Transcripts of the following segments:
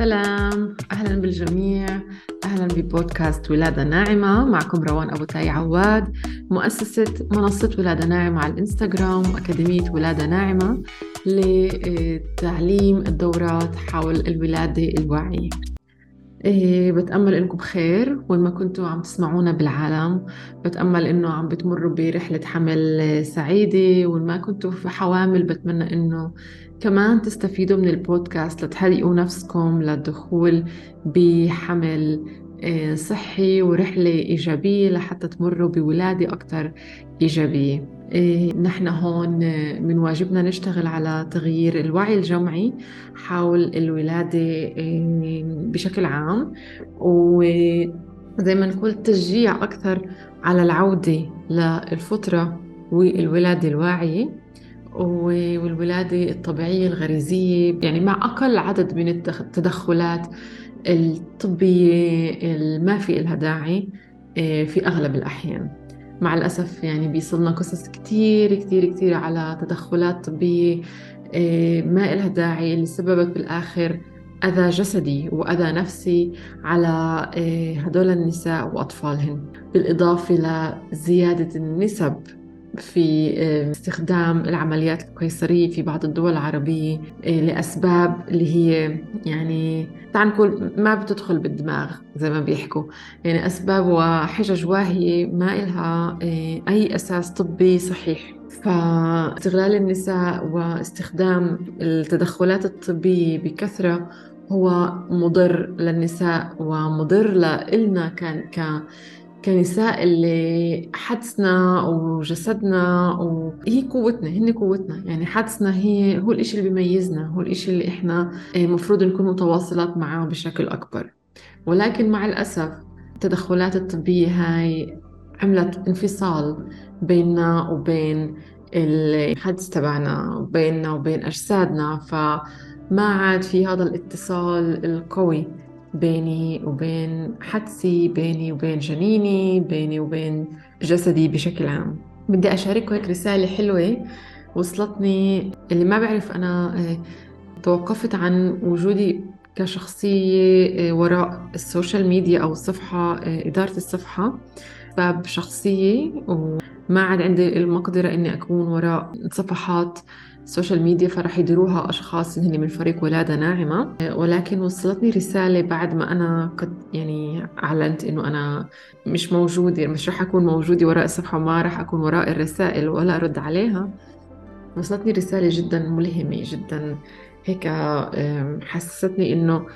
سلام أهلا بالجميع. أهلا ببودكاست ولادة ناعمة. معكم روان أبو تاي عواد مؤسسة منصة ولادة ناعمة على الإنستغرام وأكاديمية ولادة ناعمة لتعليم الدورات حول الولادة الواعية. إيه بتأمل إنكم بخير وين ما كنتوا عم تسمعونا بالعالم. بتأمل إنه عم بتمروا برحلة حمل سعيدة وين ما كنتوا في حوامل بتمنى إنه كمان تستفيدوا من البودكاست لتهيئوا نفسكم للدخول بحمل إيه، صحي ورحلة إيجابية لحتى تمروا بولادة أكثر إيجابية. إيه، نحن هون من واجبنا نشتغل على تغيير الوعي الجمعي حول الولادة إيه، بشكل عام. وزي ما نقول تشجيع أكثر على العودة للفطرة والولادة الواعية والولادة الطبيعية الغريزية. يعني مع أقل عدد من التدخلات الطبية ما في إلها داعي إيه، في أغلب الأحيان. مع الأسف يعني بيصلنا قصص كتير كتير كتير على تدخلات طبية إيه، ما إلها داعي اللي سببت بالآخر أذى جسدي وأذى نفسي على إيه، هدول النساء وأطفالهن. بالإضافة لزيادة النسب في آه، استخدام العمليات القيصرية في بعض الدول العربية آه، لأسباب اللي هي يعني تعال نقول ما بتدخل بالدماغ زي ما بيحكوا. يعني أسباب وحجج واهية ما إلها آه، أي أساس طبي صحيح. فاستغلال النساء واستخدام التدخلات الطبية بكثرة هو مضر للنساء ومضر لنا كان ك كنساء اللي حدسنا وجسدنا وهي قوتنا هن قوتنا. يعني حدسنا هي هو الإشي اللي بيميزنا هو الإشي اللي إحنا المفروض نكون متواصلات معاه بشكل أكبر. ولكن مع الأسف التدخلات الطبية هاي عملت انفصال بيننا وبين الحدس تبعنا بيننا وبين أجسادنا فما عاد في هذا الاتصال القوي. بيني وبين حدسي بيني وبين جنيني بيني وبين جسدي بشكل عام. بدي أشارككم هيك رسالة حلوة وصلتني اللي ما بعرف أنا آه، توقفت عن وجودي كشخصية آه، وراء ال social media أو الصفحة آه، إدارة الصفحة. لأسباب شخصية وما عاد عندي المقدرة إني أكون وراء صفحات ال social media فرح يديروها أشخاص هن من فريق ولادة ناعمة. ولكن وصلتني رسالة بعد ما أنا قد يعني أعلنت إنه أنا مش موجودة مش رح أكون موجودة وراء الصفحة ما رح أكون وراء الرسائل ولا أرد عليها. وصلتني رسالة جدا ملهمة جدا هيك حسستني إنه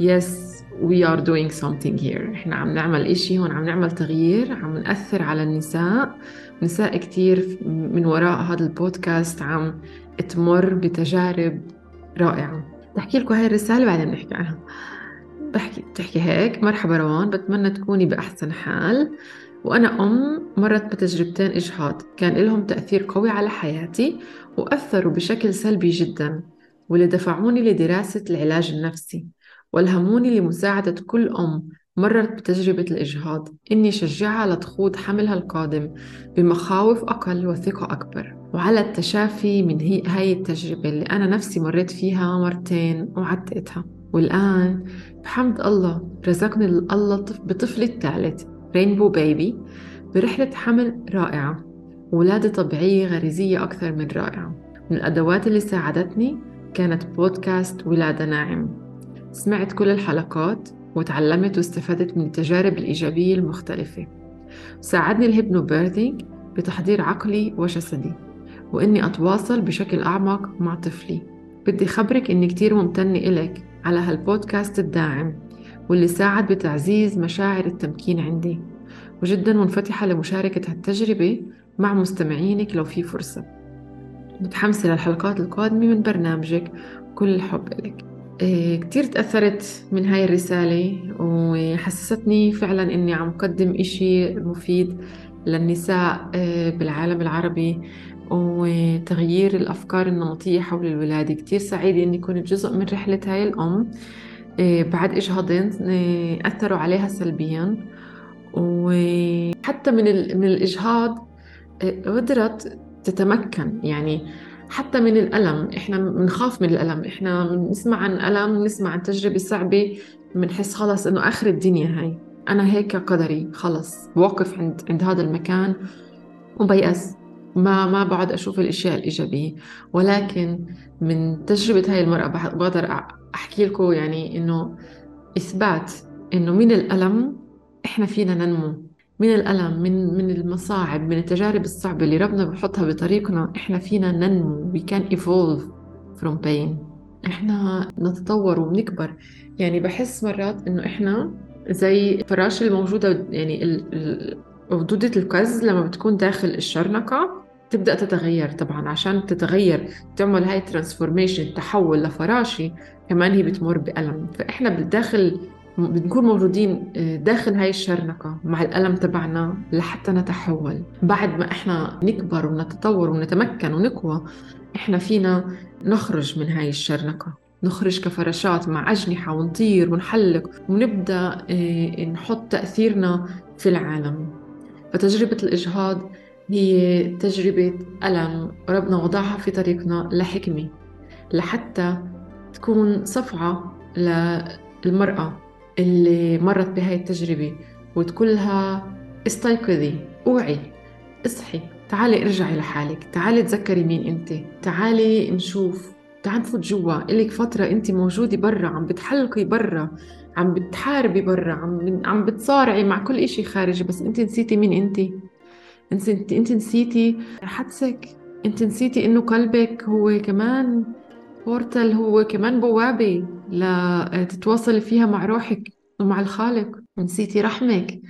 yes we are doing something here. إحنا عم نعمل إشي هون عم نعمل تغيير عم نأثر على النساء. نساء كتير من وراء هذا البودكاست عم تمر بتجارب رائعة. بحكي لكم هاي الرسالة بعدين بنحكي عنها. بحكي بتحكي هيك. مرحبا روان بتمنى تكوني بأحسن حال. وأنا أم مرت بتجربتين إجهاض. كان لهم تأثير قوي على حياتي وأثروا بشكل سلبي جدا. واللي دفعوني لدراسة العلاج النفسي والهموني لمساعدة كل أم مرت بتجربة الإجهاض. إني شجعها لتخوض حملها القادم بمخاوف أقل وثقة أكبر. وعلى التشافي من هي هاي التجربة اللي أنا نفسي مريت فيها مرتين وعديتها. والآن بحمد الله رزقني الله بطفلي الثالث rainbow baby برحلة حمل رائعة. ولادة طبيعية غريزية أكثر من رائعة. من الأدوات اللي ساعدتني كانت بودكاست ولادة ناعمة. سمعت كل الحلقات وتعلمت واستفدت من التجارب الإيجابية المختلفة. ساعدني ال hypnobirthing بتحضير عقلي وجسدي وإني أتواصل بشكل أعمق مع طفلي. بدي خبرك إني كتير ممتنة إلك على هالبودكاست الداعم واللي ساعد بتعزيز مشاعر التمكين عندي. وجدا منفتحة لمشاركة هالتجربة مع مستمعينك لو في فرصة. متحمسة للحلقات القادمة من برنامجك. كل الحب إلك إيه، كتير تأثرت من هاي الرسالة وحسستني فعلا إني عم قدم إشي مفيد للنساء إيه، بالعالم العربي وتغيير الأفكار النمطية حول الولادة. كتير سعيدة إني كنت جزء من رحلة هاي الأم. إيه، بعد إجهاضين أثروا عليها سلبيا. وحتى من من الإجهاض قدرت تتمكن. يعني حتى من الألم إحنا بنخاف من الألم. إحنا بنسمع عن ألم نسمع عن تجربة صعبة بنحس خلص إنه آخر الدنيا هاي. أنا هيك قدري خلص. بوقف عند عند هذا المكان وبيأس. ما ما بعد أشوف الأشياء الإيجابية. ولكن من تجربة هاي المرأة بقدر أحكي لكم يعني إنه إثبات إنه من الألم إحنا فينا ننمو. من الألم من من المصاعب من التجارب الصعبة اللي ربنا بحطها بطريقنا إحنا فينا ننمو. We can evolve from pain. إحنا نتطور ونكبر. يعني بحس مرات إنه إحنا زي الفراشة الموجودة يعني دودة القز لما بتكون داخل الشرنقة تبدأ تتغير طبعا عشان تتغير تعمل هاي transformation تحول لفراشة كمان هي بتمر بألم. فإحنا بالداخل بنكون موجودين آه، داخل هاي الشرنقة مع الألم تبعنا لحتى نتحول. بعد ما إحنا نكبر ونتطور ونتمكن ونقوى إحنا فينا نخرج من هاي الشرنقة. نخرج كفراشات مع أجنحة ونطير ونحلق ونبدأ آه، نحط تأثيرنا في العالم. فتجربة الإجهاض هي تجربة ألم ربنا وضعها في طريقنا لحكمة لحتى تكون صفعة للمرأة. اللي مرت بهاي التجربة وتقول لها استيقظي أوعي اصحي تعالي ارجعي لحالك تعالي تذكري مين أنت تعالي نشوف تعالي نفوت جوا إلك فترة أنت موجودة برا عم بتحلقي برا عم بتحاربي برا عم عم بتصارعي مع كل إشي خارجي بس أنت نسيتي مين أنت. انت أنت نسيتي حدسك أنت نسيتي إنه قلبك هو كمان بورتال هو كمان بوابة. لتتواصلي فيها مع روحك ومع الخالق نسيتي رحمك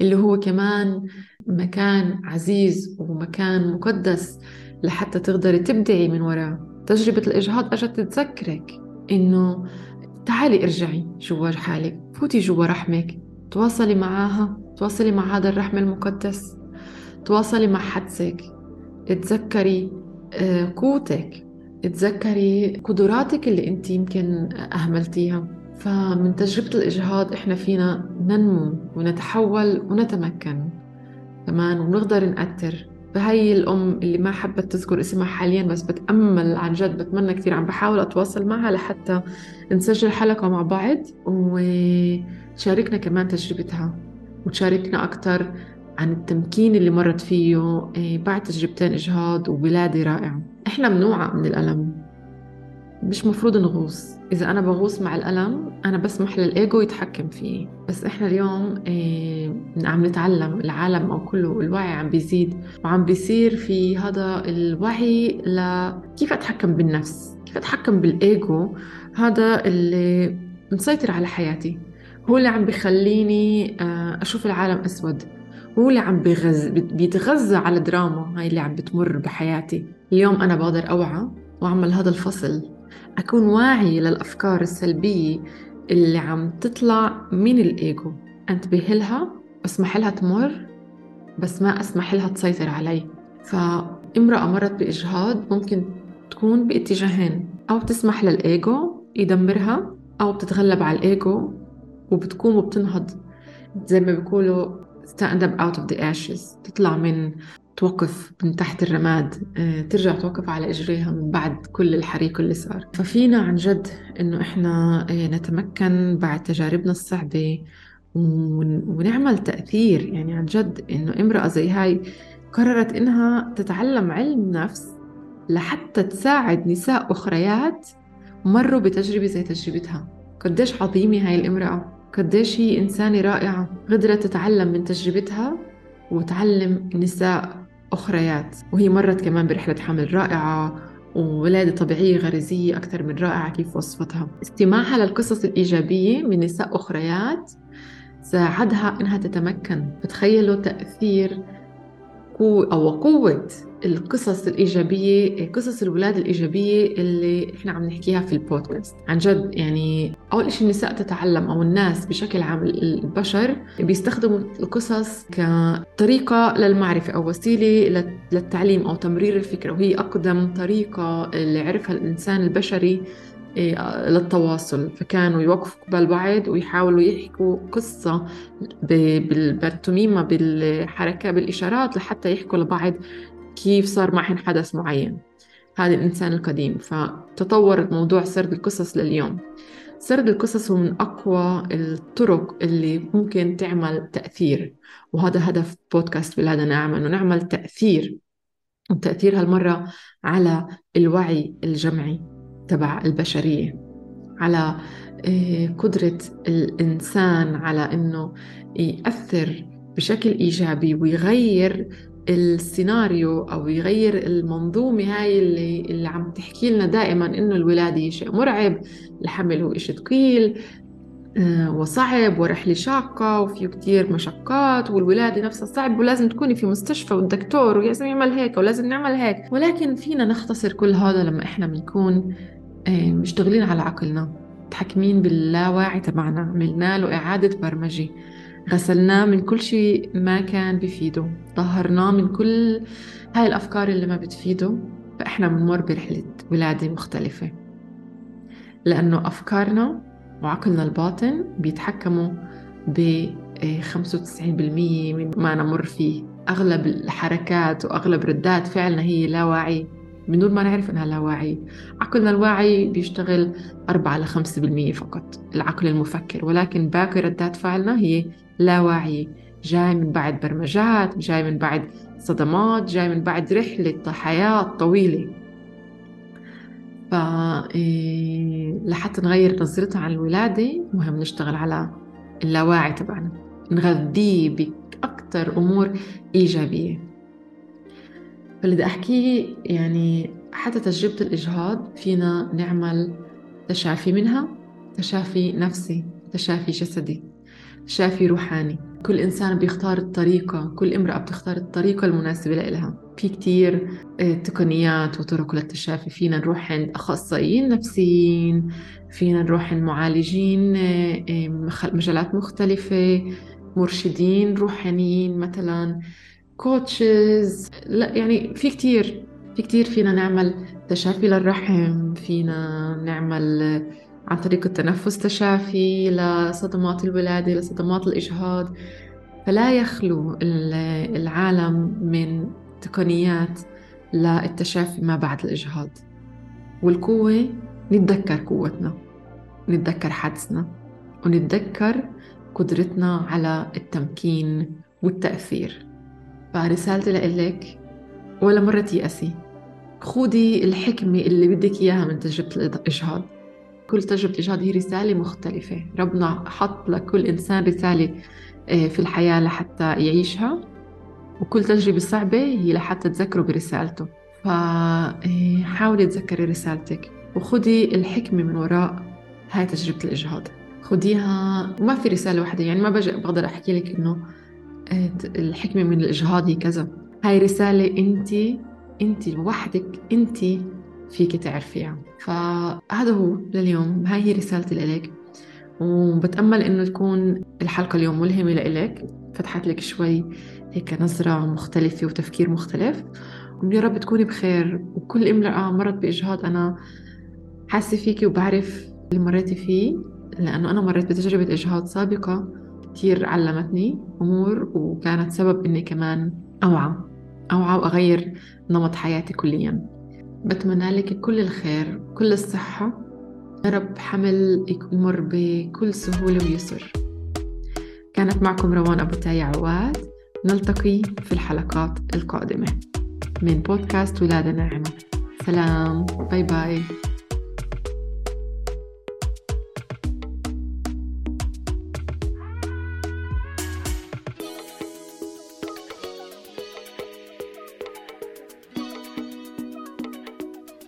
اللي هو كمان مكان عزيز ومكان مقدس لحتى تقدري تبدعي من وراه. تجربة الإجهاض أجت تذكرك إنه تعالي ارجعي جوا حالك فوتي جوا رحمك. تواصلي معاها تواصلي مع هذا الرحم المقدس. تواصلي مع حدسك. تذكري آه، قوتك. تذكري قدراتك اللي انت يمكن أهملتيها. فمن تجربة الإجهاض إحنا فينا ننمو ونتحول ونتمكن كمان ونقدر نأثر. فهي الأم اللي ما حبت تذكر اسمها حاليا بس بتأمل عن جد بتمنى كثير عم بحاول أتواصل معها لحتى نسجل حلقة مع بعض وتشاركنا كمان تجربتها وتشاركنا أكثر عن التمكين اللي مرت فيه آه، بعد تجربتين إجهاض وولادة رائعة. إحنا منوعة من الألم. مش مفروض نغوص. إذا أنا بغوص مع الألم أنا بسمح للإيجو يتحكم فيه. بس إحنا اليوم إيه عم نتعلم. العالم أو كله الوعي عم بيزيد. وعم بيصير في هذا الوعي لكيف أتحكم بالنفس؟ كيف أتحكم بالإيجو؟ هذا اللي مسيطر على حياتي. هو اللي عم بخليني آه، أشوف العالم أسود. هو اللي عم بيغز بيتغذى على الدراما هاي اللي عم بتمر بحياتي. اليوم أنا بقدر أوعى وأعمل هذا الفصل. أكون واعي للأفكار السلبية اللي عم تطلع من الإيجو. أنتبه لها أسمح لها تمر بس ما أسمح لها تسيطر علي. فامرأة مرت بإجهاض ممكن تكون باتجاهين. أو تسمح للإيجو يدمرها أو بتتغلب على الإيجو وبتقوم وبتنهض. زي ما بيقولوا stand up out of the ashes تطلع من توقف من تحت الرماد. آه، ترجع توقف على إجريها من بعد كل الحريق اللي صار. ففينا عن جد إنه إحنا آه، نتمكن بعد تجاربنا الصعبة ونعمل تأثير. يعني عن جد إنه امرأة زي هاي قررت إنها تتعلم علم نفس لحتى تساعد نساء أخريات مروا بتجربة زي تجربتها. قديش عظيمة هاي الامرأة. قديش هي إنسانة رائعة قدرت تتعلم من تجربتها وتعلم نساء أخريات. وهي مرت كمان برحلة حمل رائعة وولادة طبيعية غريزية أكثر من رائعة كيف وصفتها. استماعها للقصص الإيجابية من نساء أخريات ساعدها إنها تتمكن. فتخيلوا تأثير أو قوة القصص الإيجابية قصص الولاد الإيجابية اللي إحنا عم نحكيها في البودكاست. عن جد يعني أول شيء النساء تتعلم أو الناس بشكل عام البشر بيستخدموا القصص كطريقة للمعرفة أو وسيلة للتعليم أو تمرير الفكرة وهي أقدم طريقة اللي عرفها الإنسان البشري إيه، للتواصل. فكانوا يوقفوا قبل بعض ويحاولوا يحكوا قصة بالبنتوميما بالحركة بالإشارات لحتى يحكوا لبعض كيف صار معهم حدث معين. هذا الإنسان القديم. فتطور موضوع سرد القصص لليوم. سرد القصص هو من أقوى الطرق اللي ممكن تعمل تأثير. وهذا هدف بودكاست ولادة ناعمة إنه نعمل تأثير. التأثير هالمرة على الوعي الجمعي تبع البشرية. على آه، قدرة الإنسان على إنه يأثر بشكل إيجابي ويغير السيناريو أو يغير المنظومة هاي اللي, اللي عم تحكي لنا دائما إنه الولادة شيء مرعب الحمل هو شيء ثقيل آه، وصعب ورحلة شاقة وفيه كتير مشقات والولادة نفسها صعب ولازم تكوني في مستشفى والدكتور ولازم يعمل هيك ولازم نعمل هيك. ولكن فينا نختصر كل هذا لما إحنا بنكون آه، مشتغلين على عقلنا متحكمين باللاواعي تبعنا عملنا له إعادة برمجة. غسلناه من كل شيء ما كان بفيده طهرناه من كل هاي الأفكار اللي ما بتفيده فإحنا بنمر برحلة ولادة مختلفة. لأنه أفكارنا وعقلنا الباطن بيتحكموا ب 95% من ما نمر فيه. أغلب الحركات وأغلب ردات فعلنا هي لا واعي. من دون ما نعرف إنها لا واعي عقلنا الواعي بيشتغل 4 ل 5% فقط العقل المفكر. ولكن باقي ردات فعلنا هي لا واعي جاي من بعد برمجات جاي من بعد صدمات جاي من بعد رحلة حياة طويلة. ف إيه، لحتى نغير نظرتنا عن الولادة مهم نشتغل على اللاواعي تبعنا. نغذيه بأكثر أمور إيجابية. فاللي بدي أحكيه يعني حتى تجربة الإجهاض فينا نعمل تشافي منها تشافي نفسي تشافي جسدي تشافي روحاني. كل إنسان بيختار الطريقة كل امرأة بتختار الطريقة المناسبة لها في كتير آه، تقنيات وطرق للتشافي. فينا نروح عند أخصائيين نفسيين فينا نروح عند معالجين آه، آه، مجالات مختلفة مرشدين روحانيين مثلا. كوتشز لا يعني في كتير في كتير فينا نعمل تشافي للرحم فينا نعمل عن طريق التنفس تشافي لصدمات الولادة لصدمات الإجهاض. فلا يخلو العالم من تقنيات للتشافي ما بعد الإجهاض. والقوة نتذكر قوتنا نتذكر حدسنا ونتذكر قدرتنا على التمكين والتأثير. فرسالتي لإلك ولا مرة تيأسي. خودي الحكمة اللي بدك إياها من تجربة الإجهاض. كل تجربة إجهاض هي رسالة مختلفة. ربنا حط لكل إنسان رسالة آه، في الحياة لحتى يعيشها. وكل تجربة صعبة هي لحتى تذكره برسالته. فحاولي آه، تذكري رسالتك وخدي الحكمة من وراء هاي تجربة الإجهاض. خديها وما في رسالة واحدة يعني ما بقدر أحكي لك إنه آه، الحكمة من الإجهاض هي كذا. هاي رسالة أنت أنت لوحدك أنت فيك تعرفيها. فهذا هو لليوم. هاي هي رسالتي لإلك. وبتأمل إنه تكون الحلقة اليوم ملهمة لإلك. فتحت لك شوي هيك نظرة مختلفة وتفكير مختلف. ويا رب تكوني بخير. وكل امرأة مرت بإجهاض أنا حاسة فيكي وبعرف اللي مريتي فيه. لأنه أنا مريت بتجربة إجهاض سابقة. كتير علمتني أمور وكانت سبب إني كمان أوعى أوعى وأغير نمط حياتي كلياً. بتمنى لك كل الخير كل الصحة. يا رب حمل يمر بكل سهولة ويسر. كانت معكم روان أبو تاي عواد. نلتقي في الحلقات القادمة من بودكاست ولادة ناعمة. سلام. bye bye.